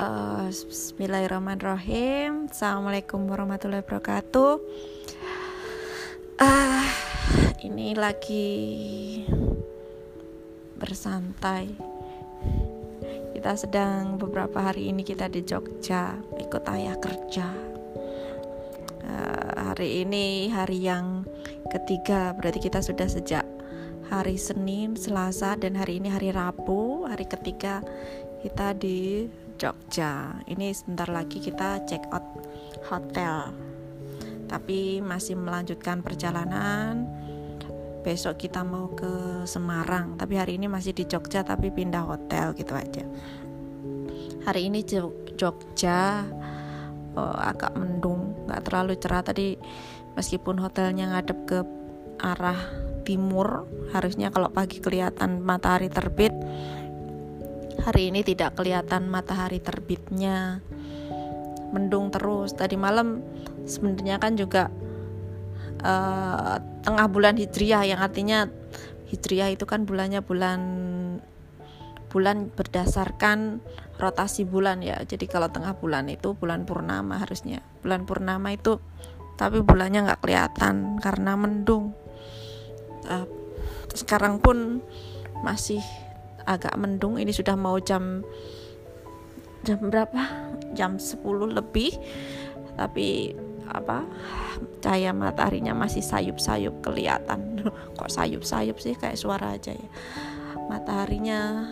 Uh, Bismillahirrahmanirrahim. Assalamualaikum warahmatullahi wabarakatuh. Uh, ini lagi bersantai. Kita sedang beberapa hari ini kita di Jogja ikut ayah kerja. Uh, hari ini hari yang ketiga, berarti kita sudah sejak hari Senin, Selasa, dan hari ini hari Rabu, hari ketiga kita di Jogja. Ini sebentar lagi kita check out hotel. Tapi masih melanjutkan perjalanan. Besok kita mau ke Semarang, tapi hari ini masih di Jogja tapi pindah hotel gitu aja. Hari ini Jogja oh, agak mendung, nggak terlalu cerah tadi meskipun hotelnya ngadep ke arah timur, harusnya kalau pagi kelihatan matahari terbit hari ini tidak kelihatan matahari terbitnya. Mendung terus. Tadi malam sebenarnya kan juga uh, tengah bulan hijriah yang artinya hijriah itu kan bulannya bulan bulan berdasarkan rotasi bulan ya. Jadi kalau tengah bulan itu bulan purnama harusnya. Bulan purnama itu tapi bulannya nggak kelihatan karena mendung. Uh, sekarang pun masih agak mendung. Ini sudah mau jam jam berapa? Jam 10 lebih. Tapi apa cahaya mataharinya masih sayup-sayup kelihatan. Kok sayup-sayup sih? Kayak suara aja ya. Mataharinya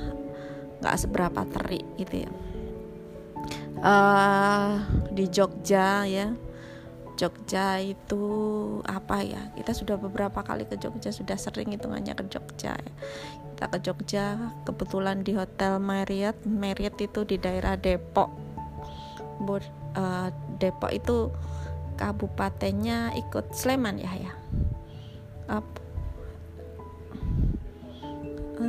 nggak seberapa terik gitu ya. Uh, di Jogja ya Jogja itu apa ya? Kita sudah beberapa kali ke Jogja sudah sering hitungannya ke Jogja ya. kita ke Jogja kebetulan di Hotel Marriott. Marriott itu di daerah Depok. Bur, uh, Depok itu kabupatennya ikut Sleman ya ya? Uh,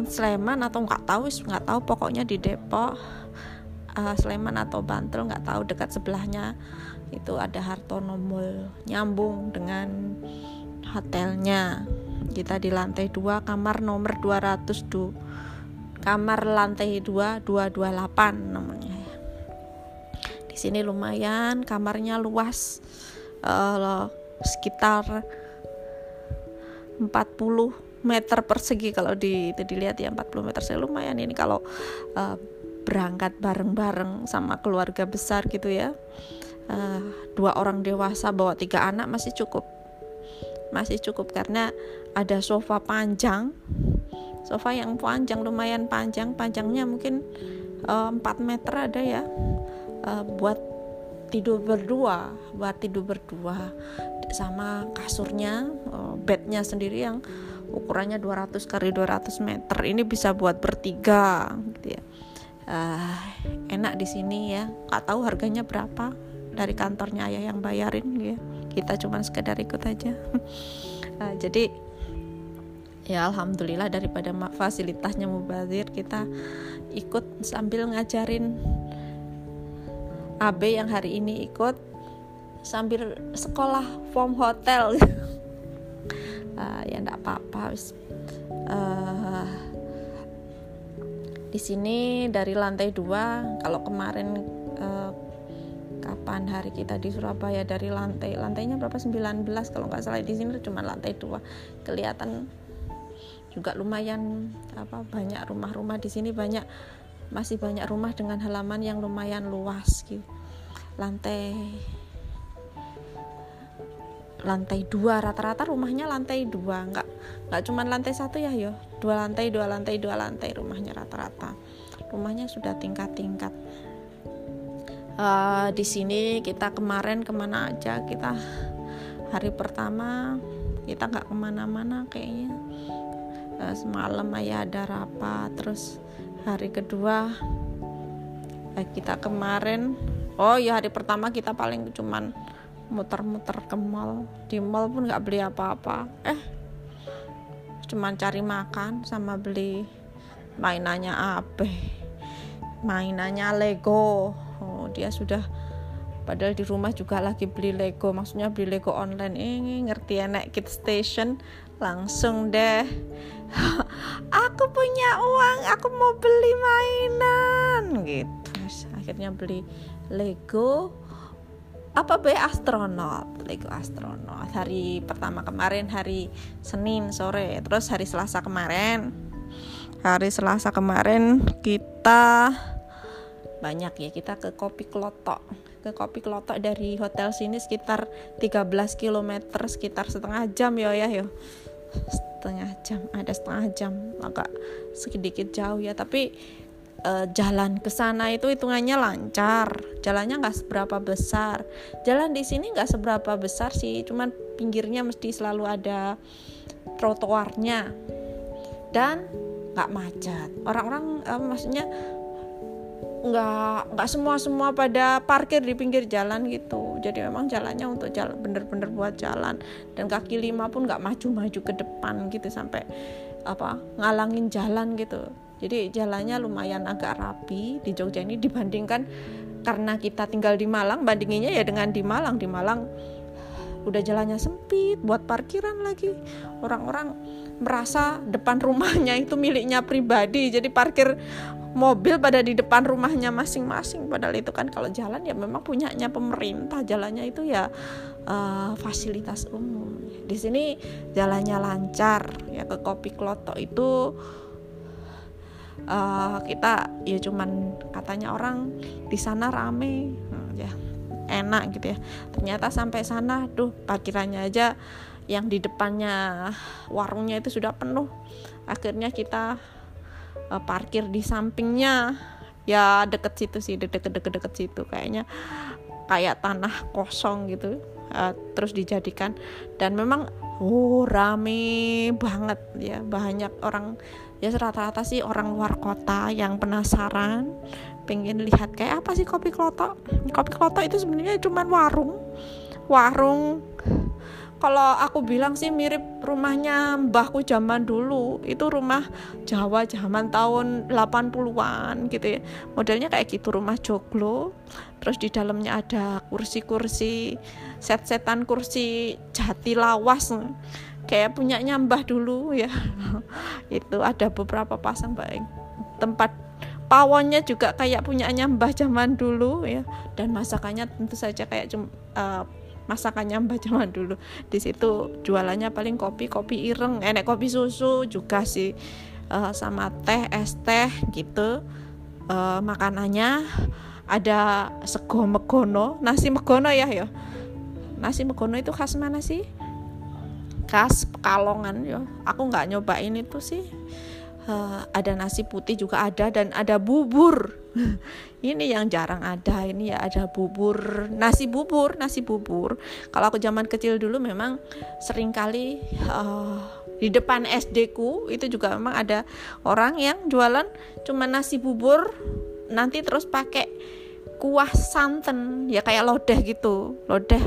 Sleman atau nggak tahu nggak tahu. Pokoknya di Depok uh, Sleman atau Bantul nggak tahu dekat sebelahnya itu ada Hartono Mall nyambung dengan hotelnya. Kita di lantai 2 kamar nomor 200 kamar lantai 2 228 namanya. Di sini lumayan kamarnya luas uh, sekitar 40 meter persegi. Kalau di itu dilihat ya 40 meter saya lumayan ini kalau uh, berangkat bareng-bareng sama keluarga besar gitu ya uh, dua orang dewasa bawa tiga anak masih cukup. Masih cukup karena ada sofa panjang. Sofa yang panjang lumayan panjang. Panjangnya mungkin uh, eh, 4 meter ada ya. Uh, buat tidur berdua buat tidur berdua. Sama kasurnya uh, bednya sendiri yang ukurannya 200 kali 200 meter. Ini bisa buat bertiga gitu ya. Uh, enak di sini ya. Nggak tahu harganya berapa dari kantornya ayah yang bayarin ya. Kita cuma sekedar ikut aja. Uh, jadi ya alhamdulillah daripada fasilitasnya mubazir kita ikut sambil ngajarin AB yang hari ini ikut sambil sekolah form hotel. Uh, ya enggak apa-apa uh, di sini dari lantai dua kalau kemarin kapan hari kita di Surabaya dari lantai lantainya berapa? 19 kalau nggak salah di sini cuma lantai dua. Kelihatan juga lumayan apa banyak rumah-rumah di sini banyak masih banyak rumah dengan halaman yang lumayan luas gitu. Lantai lantai dua. Rata-rata rumahnya lantai dua. Nggak nggak cuma lantai satu ya yo. Dua lantai dua lantai dua lantai rumahnya rata-rata. Rumahnya sudah tingkat-tingkat uh, di sini kita kemarin ke mana aja? Kita hari pertama kita nggak ke mana-mana kayaknya. Uh, semalam ayah ada rapat terus hari kedua uh, kita kemarin oh ya hari pertama kita paling cuman muter-muter ke mall. Di mall pun nggak beli apa-apa. Eh cuman cari makan sama beli mainannya apa mainannya Lego dia sudah padahal di rumah juga lagi beli Lego maksudnya beli Lego online. Ini ngerti ya naik kit station. Langsung deh. Aku punya uang aku mau beli mainan. Gitu. Akhirnya beli Lego. Apa be astronot? Lego astronot. Hari pertama kemarin hari Senin sore. Terus hari Selasa kemarin. Hari Selasa kemarin kita banyak ya. Kita ke Kopi Klotok ke Kopi Klotok dari hotel sini sekitar 13 km sekitar setengah jam ya ya yo. Setengah jam ada setengah jam. Agak sedikit jauh ya tapi uh, jalan ke sana itu hitungannya lancar. Jalannya nggak seberapa besar. Jalan di sini nggak seberapa besar sih cuman pinggirnya mesti selalu ada trotoarnya. Dan nggak macet. Orang-orang uh, maksudnya nggak nggak semua semua pada parkir di pinggir jalan gitu. Jadi memang jalannya untuk jalan bener-bener buat jalan. Dan kaki lima pun nggak maju-maju ke depan gitu sampai apa ngalangin jalan gitu. Jadi jalannya lumayan agak rapi di Jogja ini dibandingkan karena kita tinggal di Malang bandinginnya ya dengan di Malang. Di Malang udah jalannya sempit buat parkiran lagi. Orang-orang merasa depan rumahnya itu miliknya pribadi jadi parkir mobil pada di depan rumahnya masing-masing. Padahal itu kan kalau jalan ya memang punyanya pemerintah. Jalannya itu ya uh, fasilitas umum. Di sini jalannya lancar. Ya ke kopi klotok itu uh, kita ya cuman katanya orang di sana rame. Hmm, ya enak gitu ya. Ternyata sampai sana tuh parkirannya aja yang di depannya warungnya itu sudah penuh. Akhirnya kita uh, parkir di sampingnya. Ya deket situ sih deket deket deket situ kayaknya. Kayak tanah kosong gitu uh, terus dijadikan. Dan memang oh rame banget ya. Banyak orang ya rata-rata sih orang luar kota yang penasaran pengen lihat kayak apa sih kopi klotok kopi klotok itu sebenarnya cuma warung warung kalau aku bilang sih mirip rumahnya mbahku zaman dulu. Itu rumah Jawa zaman tahun 80-an gitu ya. Modelnya kayak gitu rumah joglo. Terus di dalamnya ada kursi-kursi set-setan kursi jati lawas. Kayak punya nyambah dulu ya. Itu ada beberapa pasang baik tempat pawonnya juga kayak punya nyambah zaman dulu ya. Dan masakannya tentu saja kayak uh, masakannya mbak zaman dulu. Di situ jualannya paling kopi kopi ireng enek kopi susu juga sih. Uh, sama teh es teh gitu. Uh, makanannya ada sego megono nasi megono ya ya nasi megono itu khas mana sih? Khas pekalongan ya aku nggak nyobain itu sih. Uh, ada nasi putih juga ada dan ada bubur ini yang jarang ada ini ya ada bubur nasi bubur nasi bubur. Kalau aku zaman kecil dulu memang sering kali uh, di depan SD ku itu juga memang ada orang yang jualan cuma nasi bubur nanti terus pakai kuah santan ya kayak lodeh gitu lodeh.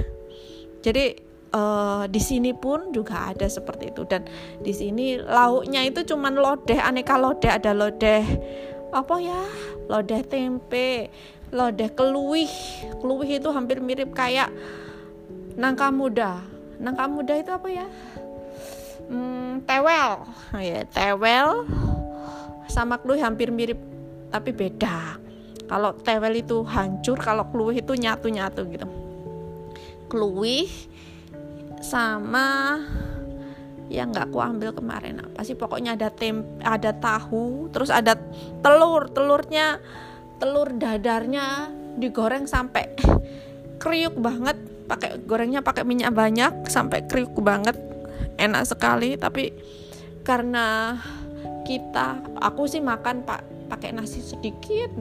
Jadi uh, di sini pun juga ada seperti itu. Dan di sini lauknya itu cuman lodeh aneka lodeh ada lodeh apa ya? Lodeh tempe lodeh keluih. Keluih itu hampir mirip kayak nangka muda. Nangka muda itu apa ya? Hmm, tewel. Oh, ya tewel sama keluih hampir mirip tapi beda. Kalau tewel itu hancur kalau keluih itu nyatu nyatu gitu. Keluih sama yang nggak aku ambil kemarin apa sih? Pokoknya ada tem ada tahu terus ada telur telurnya telur dadarnya digoreng sampai kriuk banget. Pakai gorengnya pakai minyak banyak sampai kriuk banget. Enak sekali tapi karena kita aku sih makan pak pakai nasi sedikit.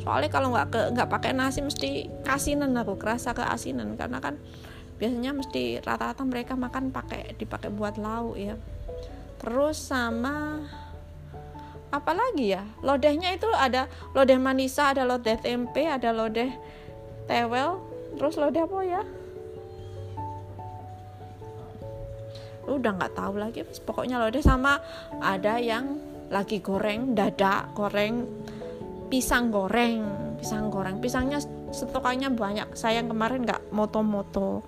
Soalnya kalau nggak nggak pakai nasi mesti kasinan aku kerasa keasinan. Karena kan biasanya mesti rata-rata mereka makan pakai dipakai buat lauk ya. Terus sama apa lagi ya? Lodehnya itu ada lodeh manisa ada lodeh tempe ada lodeh tewel. Terus lodeh apa ya? Udah nggak tahu lagi pokoknya lodeh sama ada yang lagi goreng dada goreng pisang goreng pisang goreng. Pisangnya stokannya banyak. Saya yang kemarin nggak moto-moto.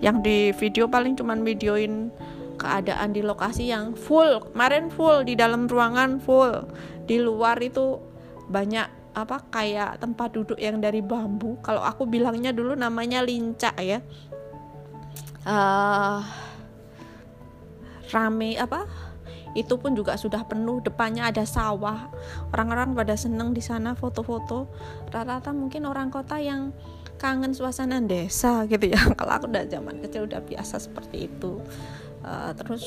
Yang di video paling cuman videoin keadaan di lokasi yang full. Kemarin full di dalam ruangan full. Di luar itu banyak apa kayak tempat duduk yang dari bambu. Kalau aku bilangnya dulu namanya lincah ya. Uh, rame apa itu pun juga sudah penuh. Depannya ada sawah. Orang-orang pada seneng di sana foto-foto. Rata-rata mungkin orang kota yang kangen suasana desa gitu ya. Kalau aku udah zaman kecil udah biasa seperti itu. Uh, terus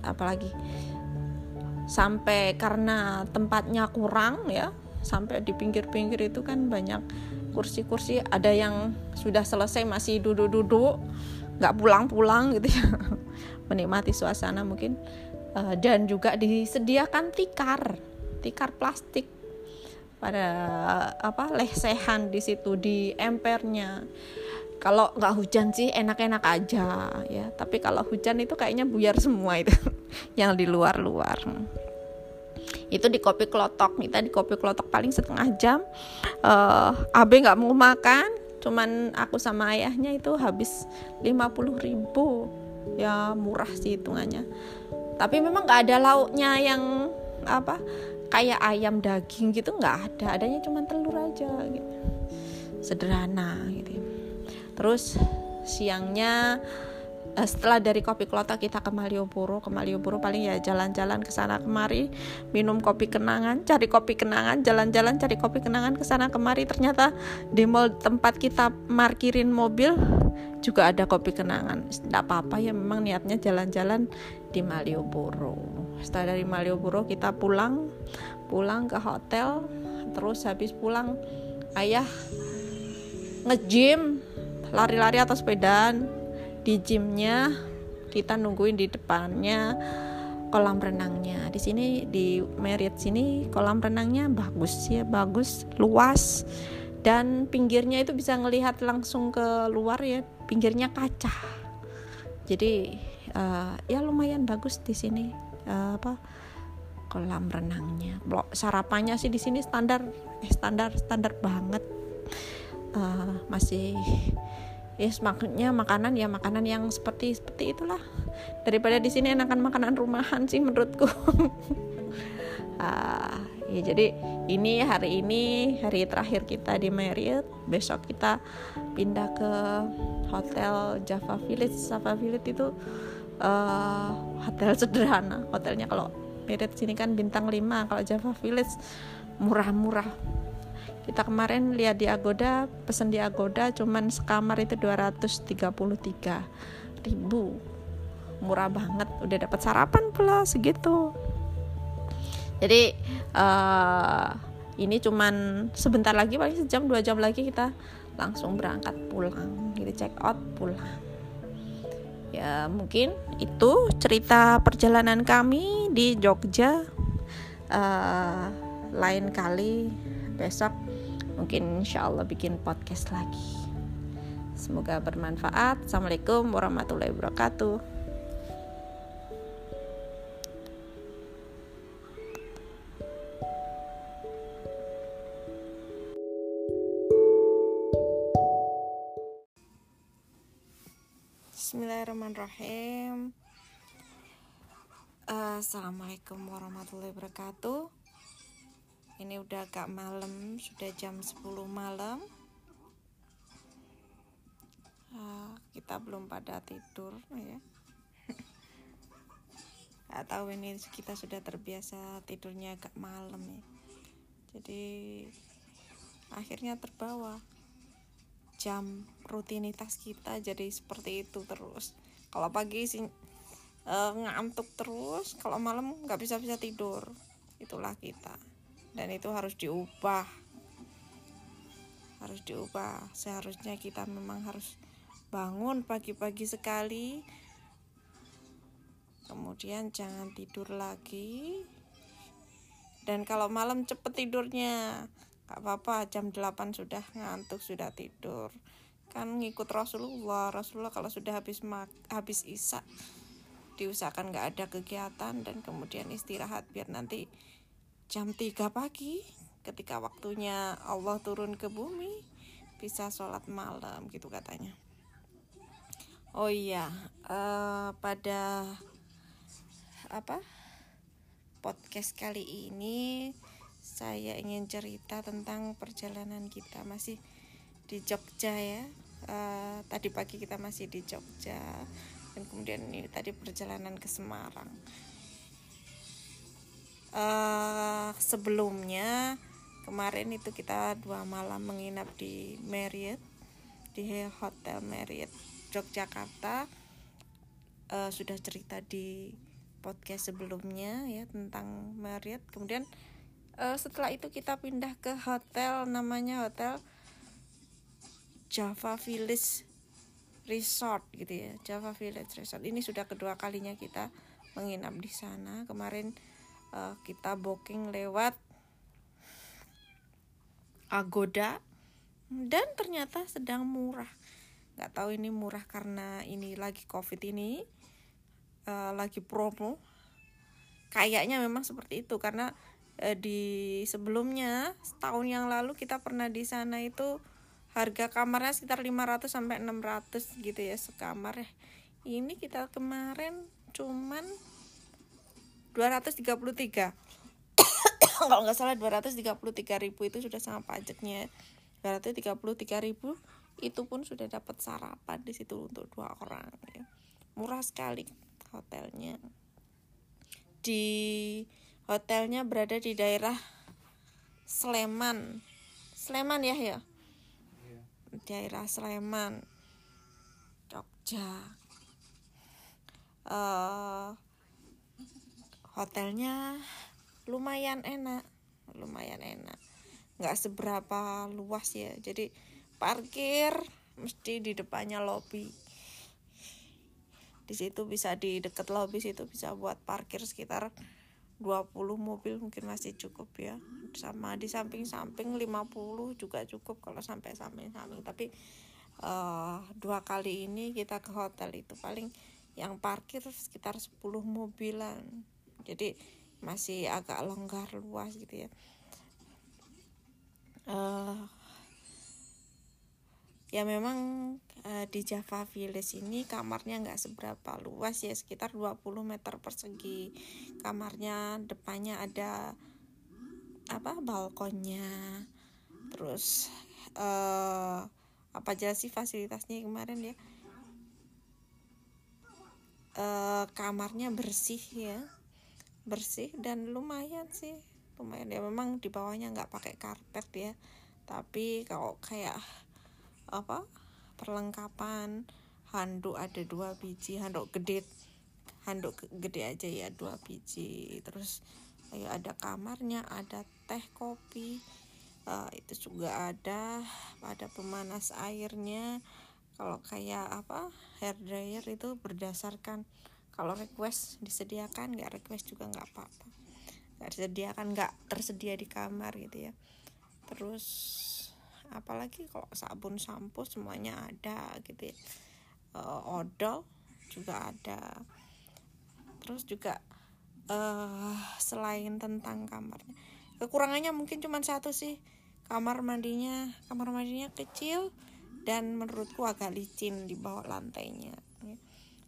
apalagi? Sampai karena tempatnya kurang ya sampai di pinggir-pinggir itu kan banyak kursi-kursi. Ada yang sudah selesai masih duduk-duduk nggak pulang-pulang gitu ya. Menikmati suasana mungkin uh, dan juga disediakan tikar tikar plastik pada apa lesehan di situ di empernya. Kalau nggak hujan sih enak-enak aja ya. Tapi kalau hujan itu kayaknya buyar semua itu yang di luar-luar. Itu di kopi klotok kita di kopi klotok paling setengah jam. Uh, abe nggak mau makan cuman aku sama ayahnya itu habis 50 ribu. Ya murah sih hitungannya tapi memang nggak ada lauknya yang apa kayak ayam daging gitu nggak ada. Adanya cuma telur aja gitu. Sederhana gitu terus siangnya uh, setelah dari kopi klotok kita ke Malioboro ke Malioboro paling ya jalan-jalan ke sana kemari minum kopi kenangan cari kopi kenangan jalan-jalan cari kopi kenangan ke sana kemari. Ternyata di mall tempat kita markirin mobil juga ada kopi kenangan. Tidak apa-apa ya memang niatnya jalan-jalan di Malioboro. Setelah dari Malioboro kita pulang pulang ke hotel terus habis pulang ayah ngejim lari-lari atau sepedaan di gymnya kita nungguin di depannya kolam renangnya. Di sini di Marriott sini kolam renangnya bagus ya bagus luas dan pinggirnya itu bisa ngelihat langsung ke luar ya pinggirnya kaca. Jadi uh, ya lumayan bagus di sini uh, apa kolam renangnya. Blok sarapannya sih di sini standar eh, standar standar banget. Uh, masih yes makanya makanan ya makanan yang seperti seperti itulah. Daripada di sini enakan makanan rumahan sih menurutku. Uh, ya jadi ini hari ini hari terakhir kita di Marriott. Besok kita pindah ke hotel Java Village. Java Village itu uh, hotel sederhana. Hotelnya kalau Marriott sini kan bintang 5 kalau Java Village murah-murah. Kita kemarin lihat di Agoda pesen di Agoda cuman sekamar itu 233 ribu. Murah banget udah dapat sarapan pula segitu. Jadi uh, ini cuman sebentar lagi paling sejam dua jam lagi kita langsung berangkat pulang. Jadi check out pulang ya mungkin itu cerita perjalanan kami di Jogja uh, lain kali besok. Mungkin insya Allah bikin podcast lagi. Semoga bermanfaat. Assalamualaikum warahmatullahi wabarakatuh Bismillahirrahmanirrahim. Assalamualaikum warahmatullahi wabarakatuh. Ini udah agak malam sudah jam 10 malam. Uh, kita belum pada tidur ya. Gak tahu ini kita sudah terbiasa tidurnya agak malam ya. Jadi akhirnya terbawa jam rutinitas kita jadi seperti itu terus kalau pagi sih uh, ngantuk terus kalau malam nggak bisa bisa tidur. Itulah kita. Dan itu harus diubah. Harus diubah. Seharusnya kita memang harus bangun pagi-pagi sekali. Kemudian jangan tidur lagi. Dan kalau malam cepet tidurnya gak apa-apa. Jam 8 sudah ngantuk sudah tidur kan ngikut Rasulullah. Rasulullah kalau sudah habis mak habis isak diusahakan gak ada kegiatan dan kemudian istirahat biar nanti jam 3 pagi ketika waktunya Allah turun ke bumi bisa sholat malam gitu katanya. Oh iya uh, pada apa podcast kali ini saya ingin cerita tentang perjalanan kita masih di Jogja ya uh, tadi pagi kita masih di Jogja dan kemudian ini tadi perjalanan ke Semarang. Uh, sebelumnya kemarin itu kita dua malam menginap di Marriott di Hotel Marriott Yogyakarta. Uh, sudah cerita di podcast sebelumnya ya tentang Marriott. Kemudian uh, setelah itu kita pindah ke hotel namanya hotel Java Village Resort gitu ya. Java Village Resort. Ini sudah kedua kalinya kita menginap di sana. Kemarin uh, kita booking lewat Agoda dan ternyata sedang murah. Nggak tahu ini murah karena ini lagi covid ini uh, lagi promo. Kayaknya memang seperti itu karena uh, di sebelumnya setahun yang lalu kita pernah di sana itu harga kamarnya sekitar 500 sampai 600 gitu ya sekamar ya. Ini kita kemarin cuman 233 kalau nggak salah 233 ribu itu sudah sama pajaknya. 233 ribu itu pun sudah dapat sarapan di situ untuk dua orang ya. murah sekali hotelnya. Di hotelnya berada di daerah Sleman. Sleman ya ya. Daerah Sleman Jogja. Uh, hotelnya lumayan enak lumayan enak. Nggak seberapa luas ya jadi parkir mesti di depannya lobby di situ bisa di deket lobby situ bisa buat parkir sekitar 20 mobil mungkin masih cukup ya. Sama di samping-samping 50 juga cukup kalau sampai samping-samping. Tapi uh, dua kali ini kita ke hotel itu paling yang parkir sekitar 10 mobilan. Jadi masih agak longgar luas gitu ya. Uh, ya memang uh, di Java Village ini kamarnya nggak seberapa luas ya sekitar 20 meter persegi. Kamarnya depannya ada apa balkonnya. Terus uh, apa aja sih fasilitasnya kemarin ya? Uh, kamarnya bersih ya bersih dan lumayan sih lumayan. Ya memang di bawahnya nggak pakai karpet ya tapi kalau kayak apa perlengkapan handuk ada dua biji handuk gede handuk gede aja ya dua biji. Terus ayo ada kamarnya ada teh kopi uh, itu juga ada ada pemanas airnya. Kalau kayak apa hair dryer itu berdasarkan kalau request disediakan nggak request juga nggak apa-apa. Nggak disediakan nggak tersedia di kamar gitu ya. Terus apalagi kalau sabun sampo semuanya ada gitu ya. Uh, odol juga ada. Terus juga uh, selain tentang kamarnya kekurangannya mungkin cuma satu sih. Kamar mandinya kamar mandinya kecil dan menurutku agak licin di bawah lantainya. Ya.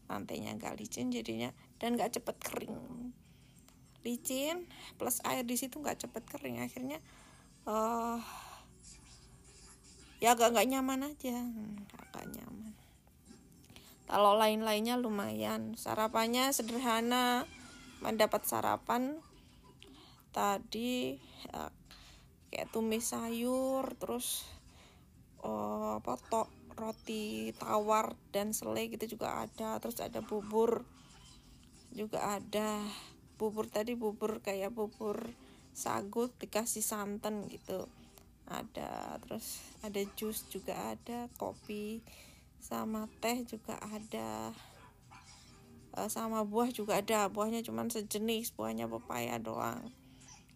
lantainya agak licin jadinya dan nggak cepet kering. Licin plus air di situ nggak cepet kering. Akhirnya uh, ya agak nggak nyaman aja. Hmm, agak nyaman. Kalau lain-lainnya lumayan. Sarapannya sederhana. Mendapat sarapan tadi ya, kayak tumis sayur terus oh, apa tok roti tawar dan selai gitu juga ada. Terus ada bubur juga ada. Bubur tadi bubur kayak bubur sagu dikasih santan gitu ada terus ada jus juga ada kopi sama teh juga ada e, sama buah juga ada. Buahnya cuman sejenis buahnya pepaya doang.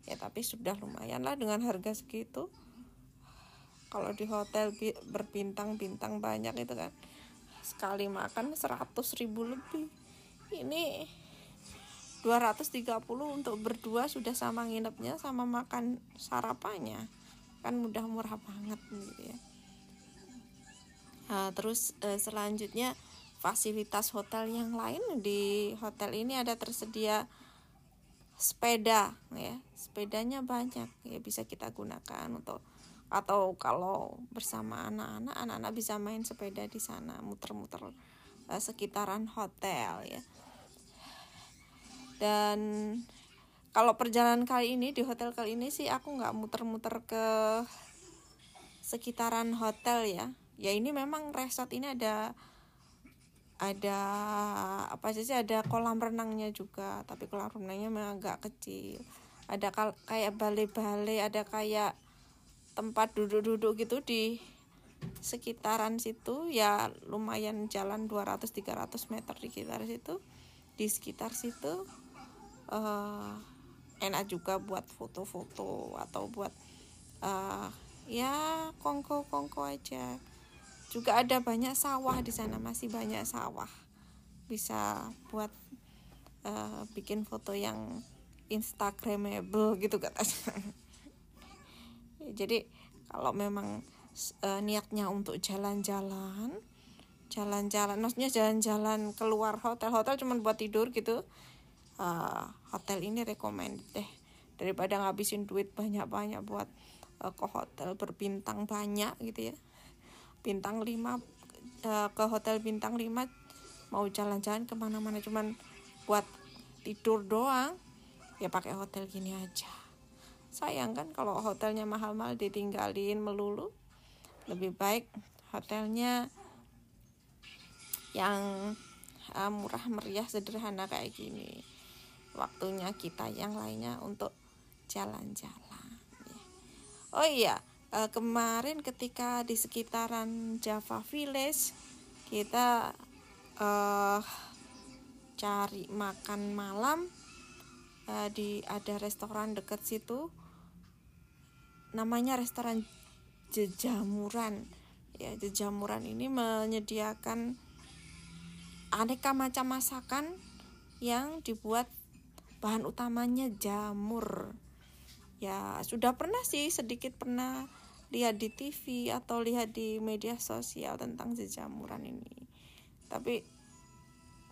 Ya tapi sudah lumayan lah dengan harga segitu. Kalau di hotel berbintang-bintang banyak itu kan sekali makan 100 ribu lebih. Ini 230 untuk berdua sudah sama nginepnya sama makan sarapannya kan mudah murah banget gitu ya. Nah, terus eh, selanjutnya fasilitas hotel yang lain di hotel ini ada tersedia sepeda ya. Sepedanya banyak ya bisa kita gunakan untuk atau kalau bersama anak-anak anak-anak bisa main sepeda di sana muter-muter uh, sekitaran hotel ya. Dan kalau perjalanan kali ini di hotel kali ini sih aku nggak muter-muter ke sekitaran hotel ya. Ya ini memang resort ini ada ada apa sih ada kolam renangnya juga. Tapi kolam renangnya memang agak kecil. Ada kayak balai-balai ada kayak tempat duduk-duduk gitu di sekitaran situ. Ya lumayan jalan 200-300 meter di sekitar situ. Di sekitar situ uh, enak juga buat foto-foto atau buat uh, ya kongko-kongko aja. Juga ada banyak sawah di sana masih banyak sawah bisa buat uh, bikin foto yang instagramable gitu katanya jadi kalau memang uh, niatnya untuk jalan-jalan jalan-jalan maksudnya jalan-jalan keluar hotel hotel cuma buat tidur gitu uh, hotel ini rekomend deh. Daripada ngabisin duit banyak-banyak buat uh, ke hotel berbintang banyak gitu ya. Bintang 5 uh, eh, ke hotel bintang 5 mau jalan-jalan ke mana-mana cuman buat tidur doang ya pakai hotel gini aja. Sayang kan kalau hotelnya mahal-mahal ditinggalin melulu. Lebih baik hotelnya yang uh, murah meriah sederhana kayak gini waktunya kita yang lainnya untuk jalan-jalan ya. oh iya uh, kemarin ketika di sekitaran Java Village kita uh, cari makan malam uh, di ada restoran dekat situ namanya restoran jejamuran ya jejamuran ini menyediakan aneka macam masakan yang dibuat bahan utamanya jamur. Ya sudah pernah sih sedikit pernah lihat di TV atau lihat di media sosial tentang jejamuran ini. Tapi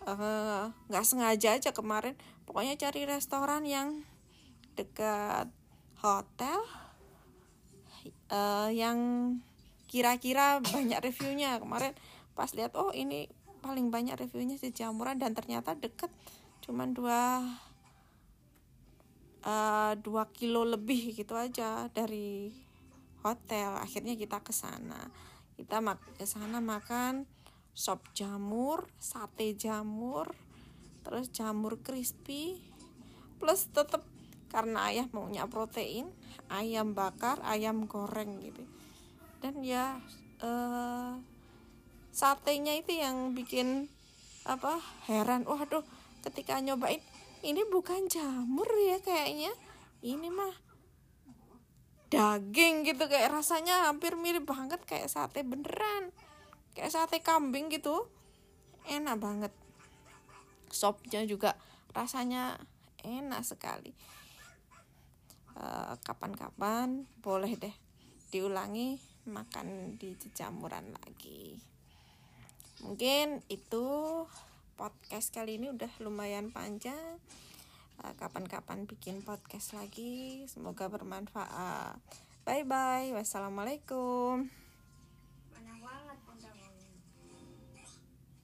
eh, nggak uh, sengaja aja kemarin. Pokoknya cari restoran yang dekat hotel uh, yang kira-kira banyak reviewnya. Kemarin pas lihat oh ini paling banyak reviewnya jejamuran dan ternyata deket cuman dua uh, dua kilo lebih gitu aja dari hotel. Akhirnya kita ke sana. Kita ke sana makan sop jamur sate jamur terus jamur crispy plus tetap karena ayah maunya protein ayam bakar ayam goreng gitu. Dan ya uh, satenya itu yang bikin apa heran. Waduh ketika nyobain ini bukan jamur ya kayaknya. Ini mah daging gitu kayak rasanya hampir mirip banget kayak sate beneran. Kayak sate kambing gitu. Enak banget. Sopnya juga rasanya enak sekali. Eh, kapan-kapan uh, boleh deh diulangi makan di jejamuran lagi. Mungkin itu podcast kali ini udah lumayan panjang Eh, kapan-kapan bikin podcast lagi. Semoga bermanfaat. Bye bye. Wassalamualaikum.